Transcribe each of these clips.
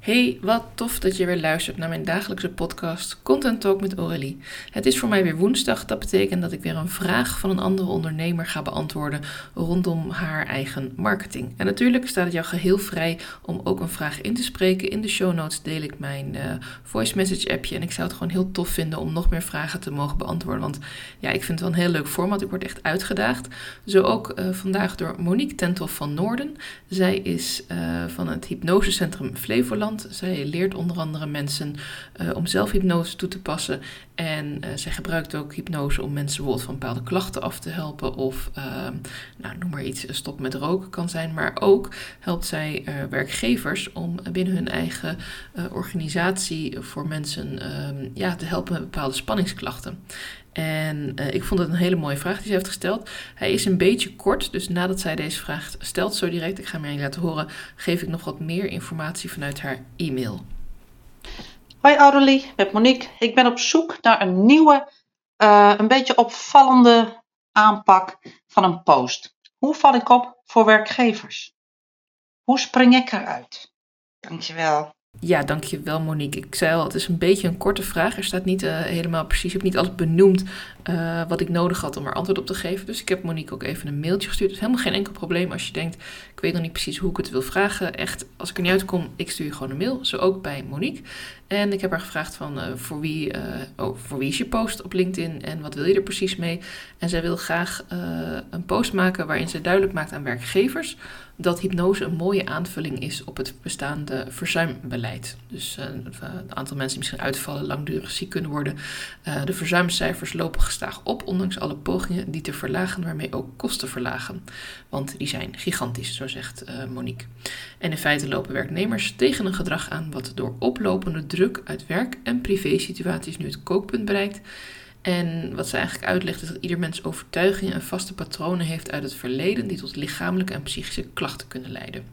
Hey, wat tof dat je weer luistert naar mijn dagelijkse podcast Content Talk met Aurélie. Het is voor mij weer woensdag. Dat betekent dat ik weer een vraag van een andere ondernemer ga beantwoorden rondom haar eigen marketing. En natuurlijk staat het jou geheel vrij om ook een vraag in te spreken. In de show notes deel ik mijn uh, voice message appje. En ik zou het gewoon heel tof vinden om nog meer vragen te mogen beantwoorden. Want ja, ik vind het wel een heel leuk format. Ik word echt uitgedaagd. Zo ook uh, vandaag door Monique Tentoff van Noorden. Zij is uh, van het hypnosecentrum Flevoland. Zij leert onder andere mensen uh, om zelfhypnose toe te passen. En uh, zij gebruikt ook hypnose om mensen bijvoorbeeld van bepaalde klachten af te helpen. Of uh, nou, noem maar iets, stop met roken kan zijn. Maar ook helpt zij werkgevers om binnen hun eigen organisatie voor mensen ja, te helpen met bepaalde spanningsklachten. En uh, ik vond het een hele mooie vraag die ze heeft gesteld. Hij is een beetje kort, dus nadat zij deze vraag stelt, zo direct, ik ga hem je laten horen, geef ik nog wat meer informatie vanuit haar e-mail. Hoi Aurelie, met Monique. Ik ben op zoek naar een nieuwe, uh, een beetje opvallende aanpak van een post. Hoe val ik op voor werkgevers? Hoe spring ik eruit? Dankjewel. Ja, dankjewel Monique. Ik zei al, het is een beetje een korte vraag. Er staat niet uh, helemaal precies, ik heb niet alles benoemd uh, wat ik nodig had om er antwoord op te geven. Dus ik heb Monique ook even een mailtje gestuurd. Dus helemaal geen enkel probleem als je denkt, ik weet nog niet precies hoe ik het wil vragen. Echt, als ik er niet uitkom, ik stuur je gewoon een mail. Zo ook bij Monique. En ik heb haar gevraagd van uh, voor, wie, oh, voor wie is je post op LinkedIn en wat wil je er precies mee. En zij wil graag een post maken waarin ze duidelijk maakt aan werkgevers dat hypnose een mooie aanvulling is op het bestaande verzuimbeleid. Dus uh, een aantal mensen die misschien uitvallen, langdurig ziek kunnen worden. Uh, de verzuimcijfers lopen gestaag op, ondanks alle pogingen die te verlagen, waarmee ook kosten verlagen. Want die zijn gigantisch, zo zegt uh, Monique. En in feite lopen werknemers tegen een gedrag aan wat door oplopende druk uit werk- en privésituaties nu het kookpunt bereikt. En wat ze eigenlijk uitlegt is dat ieder mens overtuigingen en vaste patronen heeft uit het verleden die tot lichamelijke en psychische klachten kunnen leiden.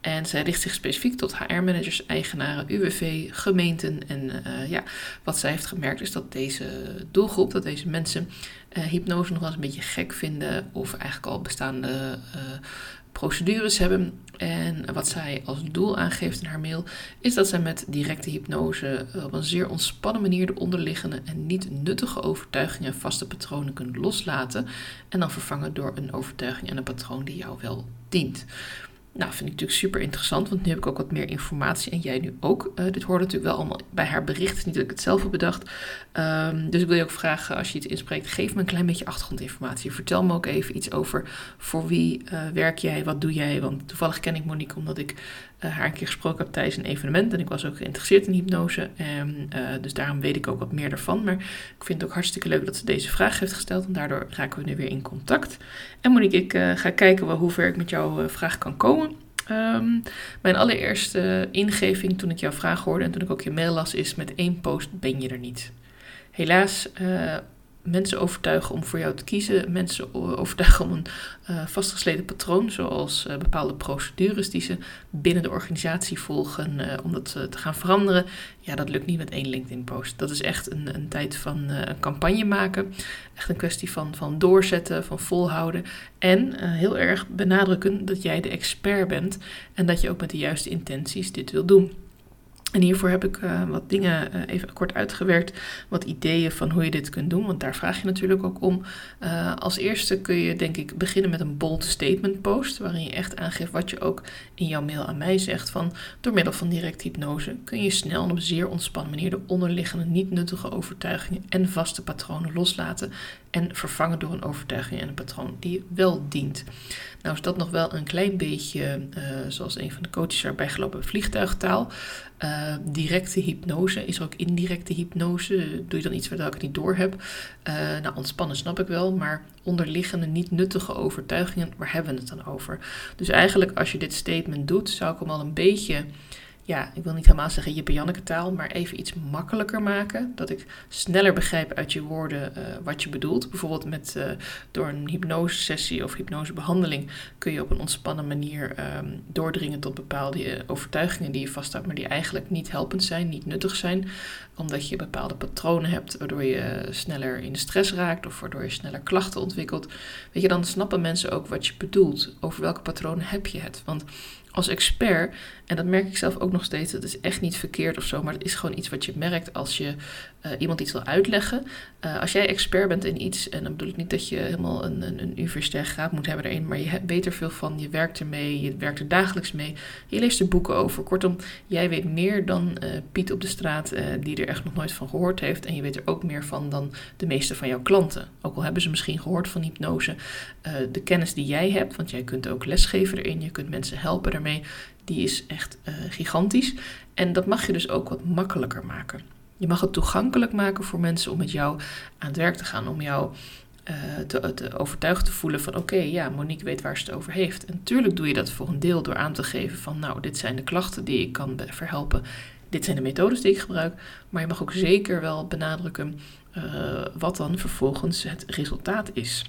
En zij richt zich specifiek tot HR-managers, eigenaren, UWV, gemeenten. En uh, ja, wat zij heeft gemerkt is dat deze doelgroep, dat deze mensen uh, hypnose nog wel eens een beetje gek vinden. Of eigenlijk al bestaande uh, procedures hebben. En wat zij als doel aangeeft in haar mail is dat zij met directe hypnose op een zeer ontspannen manier de onderliggende en niet nuttige overtuigingen en vaste patronen kunnen loslaten en dan vervangen door een overtuiging en een patroon die jou wel dient. Nou, vind ik natuurlijk super interessant, want nu heb ik ook wat meer informatie en jij nu ook. Uh, dit hoort natuurlijk wel allemaal bij haar bericht, niet dat ik het zelf heb bedacht. Um, dus ik wil je ook vragen, als je iets inspreekt, geef me een klein beetje achtergrondinformatie. Vertel me ook even iets over voor wie uh, werk jij, wat doe jij. Want toevallig ken ik Monique omdat ik uh, haar een keer gesproken heb tijdens een evenement. En ik was ook geïnteresseerd in hypnose. En, dus daarom weet ik ook wat meer ervan. Maar ik vind het ook hartstikke leuk dat ze deze vraag heeft gesteld. En daardoor raken we nu weer in contact. En Monique, ik ga kijken hoe ver ik met jouw vraag kan komen. Um, mijn allereerste ingeving toen ik jouw vraag hoorde en toen ik ook je mail las, is met één post ben je er niet. Helaas, uh, mensen overtuigen om voor jou te kiezen, mensen overtuigen om een uh, vastgesleten patroon, zoals uh, bepaalde procedures die ze binnen de organisatie volgen, uh, om dat te gaan veranderen. Ja, dat lukt niet met één LinkedIn-post. Dat is echt een, een tijd van een campagne maken. Echt een kwestie van, van doorzetten, van volhouden. En heel erg benadrukken dat jij de expert bent en dat je ook met de juiste intenties dit wil doen. En hiervoor heb ik uh, wat dingen uh, even kort uitgewerkt, wat ideeën van hoe je dit kunt doen, want daar vraag je natuurlijk ook om. Uh, als eerste kun je denk ik beginnen met een bold statement post, waarin je echt aangeeft wat je ook in jouw mail aan mij zegt. Van door middel van direct hypnose kun je snel en op zeer ontspannen manier de onderliggende niet nuttige overtuigingen en vaste patronen loslaten en vervangen door een overtuiging en een patroon die wel dient. Nou is dat nog wel een klein beetje, uh, zoals een van de coaches erbij gelopen, vliegtuigtaal. Uh, directe hypnose is er ook indirecte hypnose. Doe je dan iets waar ik het niet door heb? Uh, nou, ontspannen snap ik wel, maar onderliggende niet nuttige overtuigingen, waar hebben we het dan over? Dus eigenlijk als je dit statement doet, zou ik hem al een beetje ja, ik wil niet helemaal zeggen Jippe Janneke taal, maar even iets makkelijker maken. Dat ik sneller begrijp uit je woorden uh, wat je bedoelt. Bijvoorbeeld met, uh, door een hypnosesessie of hypnosebehandeling kun je op een ontspannen manier um, doordringen tot bepaalde uh, overtuigingen die je vasthoudt, maar die eigenlijk niet helpend zijn, niet nuttig zijn. Omdat je bepaalde patronen hebt waardoor je sneller in de stress raakt of waardoor je sneller klachten ontwikkelt. Weet je, dan snappen mensen ook wat je bedoelt. Over welke patronen heb je het? Want als expert, en dat merk ik zelf ook nog steeds, dat is echt niet verkeerd of zo, maar het is gewoon iets wat je merkt als je uh, iemand iets wil uitleggen. Uh, als jij expert bent in iets, en dan bedoel ik niet dat je helemaal een, een, een universitair graad moet hebben erin, maar je weet er veel van, je werkt ermee, je werkt er dagelijks mee, je leest er boeken over. Kortom, jij weet meer dan uh, Piet op de straat, die er echt nog nooit van gehoord heeft, en je weet er ook meer van dan de meeste van jouw klanten. Ook al hebben ze misschien gehoord van hypnose, de kennis die jij hebt, want jij kunt ook lesgeven erin, je kunt mensen helpen ermee, die is echt gigantisch. En dat mag je dus ook wat makkelijker maken. Je mag het toegankelijk maken voor mensen om met jou aan het werk te gaan, om jou uh, te, overtuigd te voelen van oké, ja, Monique weet waar ze het over heeft. En natuurlijk doe je dat voor een deel door aan te geven van nou, dit zijn de klachten die ik kan verhelpen. Dit zijn de methodes die ik gebruik. Maar je mag ook zeker wel benadrukken uh, wat dan vervolgens het resultaat is.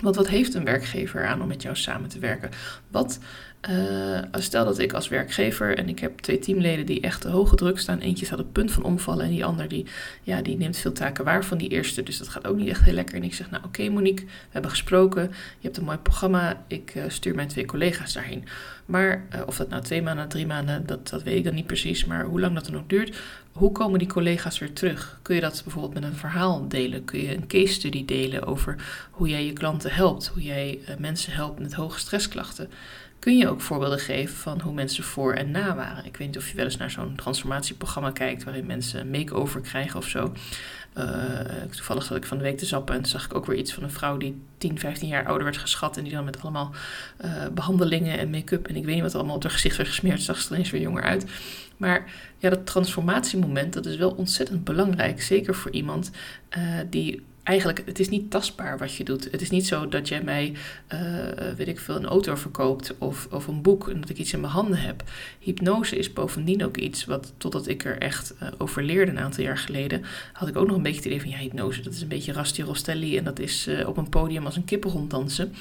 Want wat heeft een werkgever aan om met jou samen te werken? Wat uh, stel dat ik als werkgever en ik heb twee teamleden die echt hoge druk staan. Eentje staat op punt van omvallen en die ander die, ja, die neemt veel taken waar van die eerste. Dus dat gaat ook niet echt heel lekker. En ik zeg, nou oké Monique, we hebben gesproken. Je hebt een mooi programma. Ik uh, stuur mijn twee collega's daarheen. Maar uh, of dat nou twee maanden, drie maanden, dat, dat weet ik dan niet precies. Maar hoe lang dat dan ook duurt, hoe komen die collega's weer terug? Kun je dat bijvoorbeeld met een verhaal delen? Kun je een case study delen over hoe jij je klanten helpt? Hoe jij mensen helpt met hoge stressklachten? Kun je ook voorbeelden geven van hoe mensen voor en na waren. Ik weet niet of je wel eens naar zo'n transformatieprogramma kijkt waarin mensen een make-over krijgen of zo. Uh, toevallig zat ik van de week te zappen en zag ik ook weer iets van een vrouw die 10, 15 jaar ouder werd geschat. En die dan met allemaal uh, behandelingen en make-up en ik weet niet wat allemaal op haar gezicht werd gesmeerd. Zag ze er ineens weer jonger uit. Maar ja, dat transformatiemoment, dat is wel ontzettend belangrijk. Zeker voor iemand uh, die eigenlijk, het is niet tastbaar wat je doet. Het is niet zo dat jij mij, uh, weet ik veel, een auto verkoopt of, of een boek en dat ik iets in mijn handen heb. Hypnose is bovendien ook iets wat, totdat ik er echt uh, over leerde een aantal jaar geleden, had ik ook nog een beetje het idee van, ja, hypnose, dat is een beetje Rasti Rostelli en dat is uh, op een podium als een kippen ronddansen.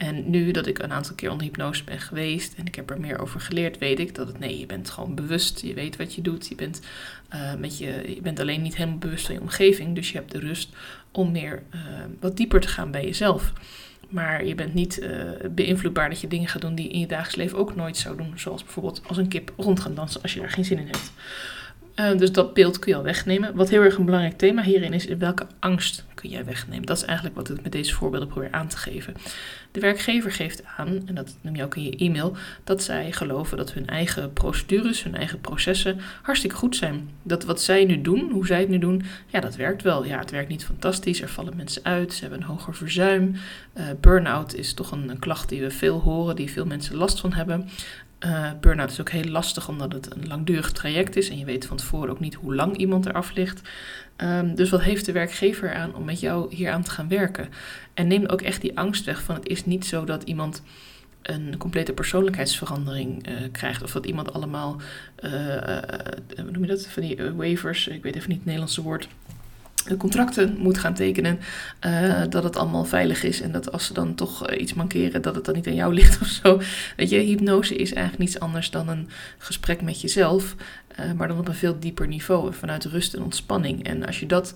En nu dat ik een aantal keer onder hypnose ben geweest en ik heb er meer over geleerd, weet ik dat het nee, je bent gewoon bewust, je weet wat je doet, je bent, uh, met je, je bent alleen niet helemaal bewust van je omgeving, dus je hebt de rust om meer uh, wat dieper te gaan bij jezelf. Maar je bent niet uh, beïnvloedbaar dat je dingen gaat doen die je in je dagelijks leven ook nooit zou doen. Zoals bijvoorbeeld als een kip rond gaan dansen als je daar geen zin in hebt. Uh, dus dat beeld kun je al wegnemen. Wat heel erg een belangrijk thema hierin is, welke angst kun jij wegnemen? Dat is eigenlijk wat ik met deze voorbeelden probeer aan te geven. De werkgever geeft aan, en dat noem je ook in je e-mail, dat zij geloven dat hun eigen procedures, hun eigen processen hartstikke goed zijn. Dat wat zij nu doen, hoe zij het nu doen, ja, dat werkt wel. Ja, het werkt niet fantastisch, er vallen mensen uit, ze hebben een hoger verzuim. Uh, burn-out is toch een, een klacht die we veel horen, die veel mensen last van hebben. Uh, burn-out is ook heel lastig omdat het een langdurig traject is en je weet van tevoren ook niet hoe lang iemand eraf ligt. Um, dus wat heeft de werkgever aan om met jou hier aan te gaan werken? En neem ook echt die angst weg van het is niet zo dat iemand een complete persoonlijkheidsverandering uh, krijgt. Of dat iemand allemaal, uh, hoe noem je dat, van die waivers, ik weet even niet het Nederlandse woord, contracten moet gaan tekenen, uh, dat het allemaal veilig is en dat als ze dan toch uh, iets mankeren, dat het dan niet aan jou ligt of zo. Weet je, hypnose is eigenlijk niets anders dan een gesprek met jezelf, uh, maar dan op een veel dieper niveau, vanuit rust en ontspanning. En als je dat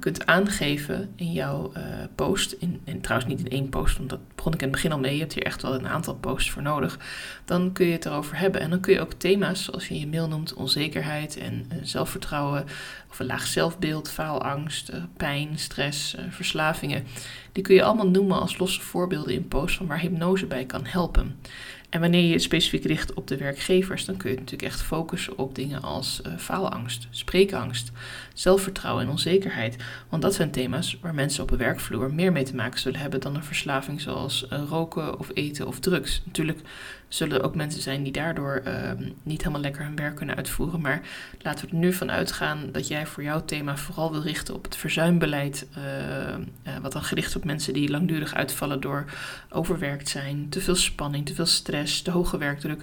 kunt aangeven in jouw post, in, en trouwens niet in één post, want dat begon ik in het begin al mee, je hebt hier echt wel een aantal posts voor nodig, dan kun je het erover hebben. En dan kun je ook thema's, zoals je in je mail noemt, onzekerheid en zelfvertrouwen, of een laag zelfbeeld, faalangst, pijn, stress, verslavingen. Die kun je allemaal noemen als losse voorbeelden in posts van waar hypnose bij kan helpen. En wanneer je je specifiek richt op de werkgevers, dan kun je natuurlijk echt focussen op dingen als uh, faalangst, spreekangst, zelfvertrouwen en onzekerheid. Want dat zijn thema's waar mensen op een werkvloer meer mee te maken zullen hebben dan een verslaving zoals uh, roken of eten of drugs. Natuurlijk zullen er ook mensen zijn die daardoor uh, niet helemaal lekker hun werk kunnen uitvoeren. Maar laten we er nu van uitgaan dat jij voor jouw thema vooral wil richten op het verzuimbeleid. Uh, wat dan gericht op mensen die langdurig uitvallen door overwerkt zijn, te veel spanning, te veel stress, te hoge werkdruk.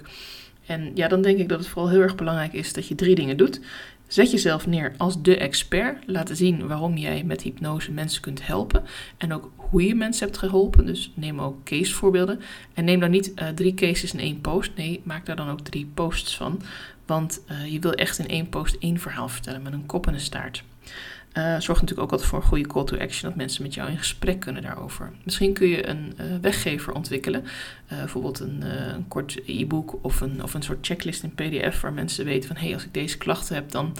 En ja, dan denk ik dat het vooral heel erg belangrijk is dat je drie dingen doet. Zet jezelf neer als de expert. Laten zien waarom jij met hypnose mensen kunt helpen. En ook hoe je mensen hebt geholpen. Dus neem ook casevoorbeelden. En neem dan niet uh, drie cases in één post. Nee, maak daar dan ook drie posts van. Want uh, je wil echt in één post één verhaal vertellen met een kop en een staart. Uh, zorgt natuurlijk ook altijd voor een goede call to action, dat mensen met jou in gesprek kunnen daarover. Misschien kun je een uh, weggever ontwikkelen, uh, bijvoorbeeld een, een kort e-book of een, of een soort checklist in PDF, waar mensen weten van hé, hey, als ik deze klachten heb, dan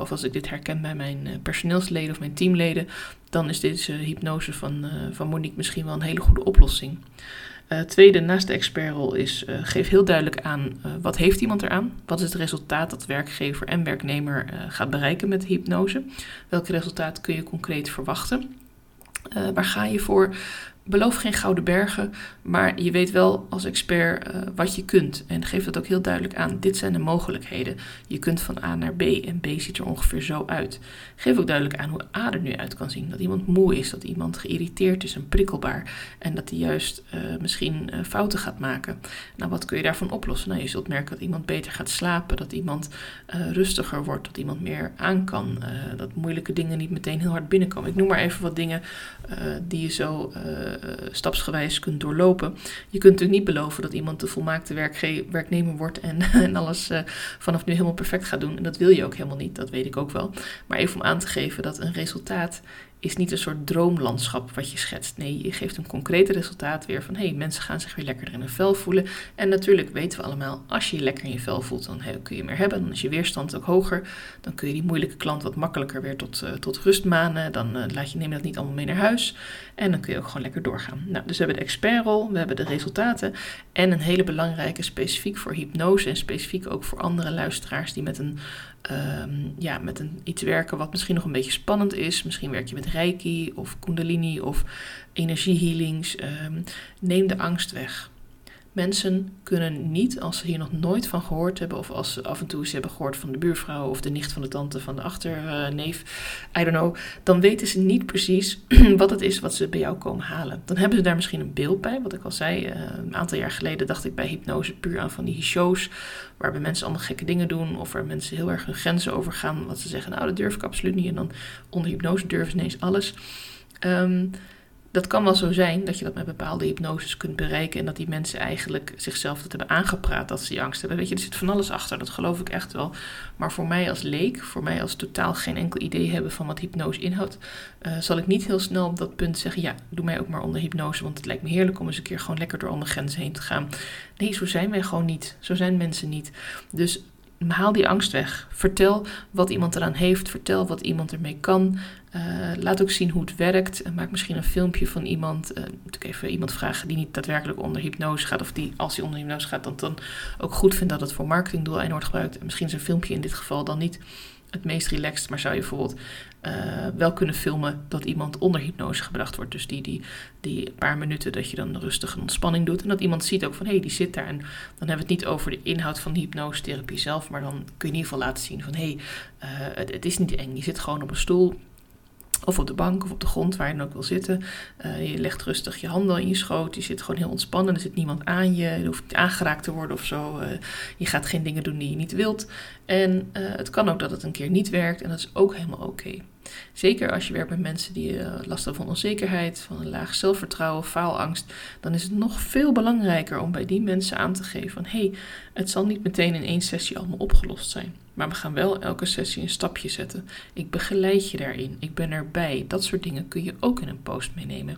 of als ik dit herken bij mijn personeelsleden of mijn teamleden, dan is deze hypnose van, van Monique misschien wel een hele goede oplossing. Tweede, naast de expertrol is, geef heel duidelijk aan wat heeft iemand eraan? Wat is het resultaat dat werkgever en werknemer gaat bereiken met hypnose? Welk resultaat kun je concreet verwachten? waar ga je voor? Beloof geen gouden bergen, maar je weet wel als expert uh, wat je kunt. En geef dat ook heel duidelijk aan. Dit zijn de mogelijkheden. Je kunt van A naar B en B ziet er ongeveer zo uit. Geef ook duidelijk aan hoe A er nu uit kan zien. Dat iemand moe is, dat iemand geïrriteerd is en prikkelbaar. En dat hij juist uh, misschien uh, fouten gaat maken. Nou, wat kun je daarvan oplossen? Nou, je zult merken dat iemand beter gaat slapen, dat iemand rustiger wordt, dat iemand meer aan kan. dat moeilijke dingen niet meteen heel hard binnenkomen. Ik noem maar even wat dingen die je zo stapsgewijs kunt doorlopen. Je kunt natuurlijk niet beloven dat iemand de volmaakte werknemer wordt en, en alles uh, vanaf nu helemaal perfect gaat doen. En dat wil je ook helemaal niet, dat weet ik ook wel. Maar even om aan te geven dat een resultaat is niet een soort droomlandschap wat je schetst. Nee, je geeft een concreet resultaat weer van hé, hey, mensen gaan zich weer lekker in hun vel voelen. En natuurlijk weten we allemaal, als je je lekker in je vel voelt, dan kun je meer hebben. Dan is je weerstand ook hoger. Dan kun je die moeilijke klant wat makkelijker weer tot, uh, tot rust manen. Dan uh, laat je, neem je dat niet allemaal mee naar huis. En dan kun je ook gewoon lekker doorgaan. Nou, dus we hebben de expertrol, we hebben de resultaten. En een hele belangrijke, specifiek voor hypnose en specifiek ook voor andere luisteraars die met een um, ja, met een, iets werken wat misschien nog een beetje spannend is. Misschien werk je met reiki of kundalini of energiehealings. Um, neem de angst weg. Mensen kunnen niet, als ze hier nog nooit van gehoord hebben, of als ze af en toe eens hebben gehoord van de buurvrouw of de nicht van de tante van de achterneef, I don't know, dan weten ze niet precies wat het is wat ze bij jou komen halen. Dan hebben ze daar misschien een beeld bij, wat ik al zei. Uh, een aantal jaar geleden dacht ik bij hypnose puur aan van die shows, waarbij mensen allemaal gekke dingen doen, of waar mensen heel erg hun grenzen overgaan, wat ze zeggen, nou dat durf ik absoluut niet, en dan onder hypnose durven ze ineens alles. Um, dat kan wel zo zijn dat je dat met bepaalde hypnoses kunt bereiken en dat die mensen eigenlijk zichzelf dat hebben aangepraat dat ze die angst hebben. Weet je, er zit van alles achter, dat geloof ik echt wel. Maar voor mij als leek, voor mij als totaal geen enkel idee hebben van wat hypnose inhoudt, uh, zal ik niet heel snel op dat punt zeggen: ja, doe mij ook maar onder hypnose, want het lijkt me heerlijk om eens een keer gewoon lekker door andere grenzen heen te gaan. Nee, zo zijn wij gewoon niet. Zo zijn mensen niet. Dus haal die angst weg. Vertel wat iemand eraan heeft. Vertel wat iemand ermee kan. Uh, laat ook zien hoe het werkt. maak misschien een filmpje van iemand. Uh, moet ik even iemand vragen die niet daadwerkelijk onder hypnose gaat. Of die, als hij onder hypnose gaat, dan, dan ook goed vindt dat het voor marketingdoeleinden wordt gebruikt. En misschien is een filmpje in dit geval dan niet het meest relaxed. Maar zou je bijvoorbeeld uh, wel kunnen filmen dat iemand onder hypnose gebracht wordt. Dus die, die, die paar minuten dat je dan rustig een ontspanning doet. En dat iemand ziet ook van hé, hey, die zit daar. En dan hebben we het niet over de inhoud van de hypnosetherapie zelf. Maar dan kun je in ieder geval laten zien van hé, hey, uh, het, het is niet eng. Je zit gewoon op een stoel. Of op de bank of op de grond, waar je dan ook wil zitten. Uh, je legt rustig je handen in je schoot. Je zit gewoon heel ontspannen. Er zit niemand aan je. Je hoeft niet aangeraakt te worden of zo. Je gaat geen dingen doen die je niet wilt. En het kan ook dat het een keer niet werkt. En dat is ook helemaal oké. Zeker als je werkt met mensen die uh, last hebben van onzekerheid, van een laag zelfvertrouwen, faalangst, dan is het nog veel belangrijker om bij die mensen aan te geven van hé, hey, het zal niet meteen in één sessie allemaal opgelost zijn. Maar we gaan wel elke sessie een stapje zetten. Ik begeleid je daarin. Ik ben erbij. Dat soort dingen kun je ook in een post meenemen.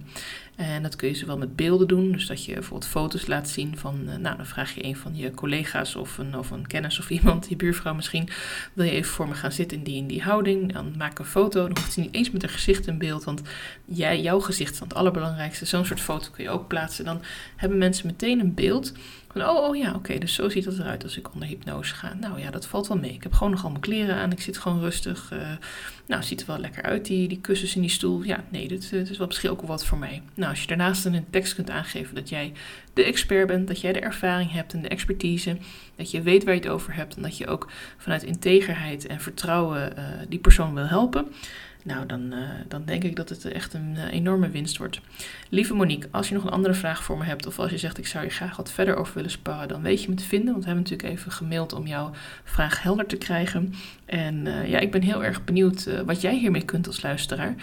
En dat kun je zowel met beelden doen. Dus dat je bijvoorbeeld foto's laat zien van. Uh, nou, dan vraag je een van je collega's of een, of een kennis of iemand, je buurvrouw misschien. Wil je even voor me gaan zitten in die, in die houding? Dan maak een foto. Dan hoeft hij niet eens met een gezicht in beeld. Want jij, jouw gezicht is het allerbelangrijkste. Zo'n soort foto kun je ook plaatsen. Dan hebben mensen meteen een beeld oh, oh ja, oké, dus zo ziet het eruit als ik onder hypnose ga. Nou ja, dat valt wel mee. Ik heb gewoon nog al mijn kleren aan, ik zit gewoon rustig. Uh, nou, ziet er wel lekker uit, die, die kussens in die stoel. Ja, nee, dit, dit is wel misschien ook wel wat voor mij. Nou, als je daarnaast in een tekst kunt aangeven dat jij de expert bent, dat jij de ervaring hebt en de expertise, dat je weet waar je het over hebt en dat je ook vanuit integerheid en vertrouwen uh, die persoon wil helpen Nou, dan, uh, dan denk ik dat het echt een uh, enorme winst wordt. Lieve Monique, als je nog een andere vraag voor me hebt, of als je zegt ik zou je graag wat verder over willen sparren, dan weet je me te vinden. Want we hebben natuurlijk even gemaild om jouw vraag helder te krijgen. En uh, ja, ik ben heel erg benieuwd wat jij hiermee kunt als luisteraar.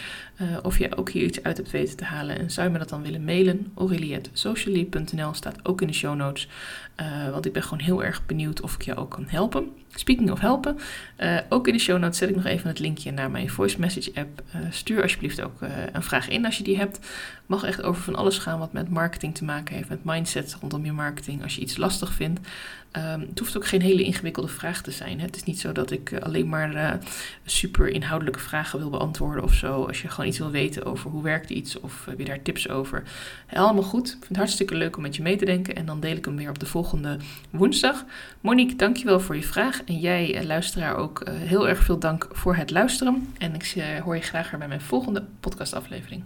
of je ook hier iets uit hebt weten te halen. En zou je me dat dan willen mailen? Aurelie.socially.nl staat ook in de show notes. want ik ben gewoon heel erg benieuwd of ik je ook kan helpen. Speaking of helpen, ook in de show notes zet ik nog even het linkje naar mijn voice message app. Uh, stuur alsjeblieft ook uh, een vraag in als je die hebt. Mag echt over van alles gaan wat met marketing te maken heeft, met mindset rondom je marketing. Als je iets lastig vindt, Um, het hoeft ook geen hele ingewikkelde vraag te zijn. Hè? Het is niet zo dat ik alleen maar super inhoudelijke vragen wil beantwoorden of zo. Als je gewoon iets wil weten over hoe werkt iets of heb daar tips over. Allemaal goed. Ik vind het hartstikke leuk om met je mee te denken. En dan deel ik hem weer op de volgende woensdag. Monique, dankjewel voor je vraag. En jij, luisteraar, ook heel erg veel dank voor het luisteren. En ik hoor je graag weer bij mijn volgende podcastaflevering.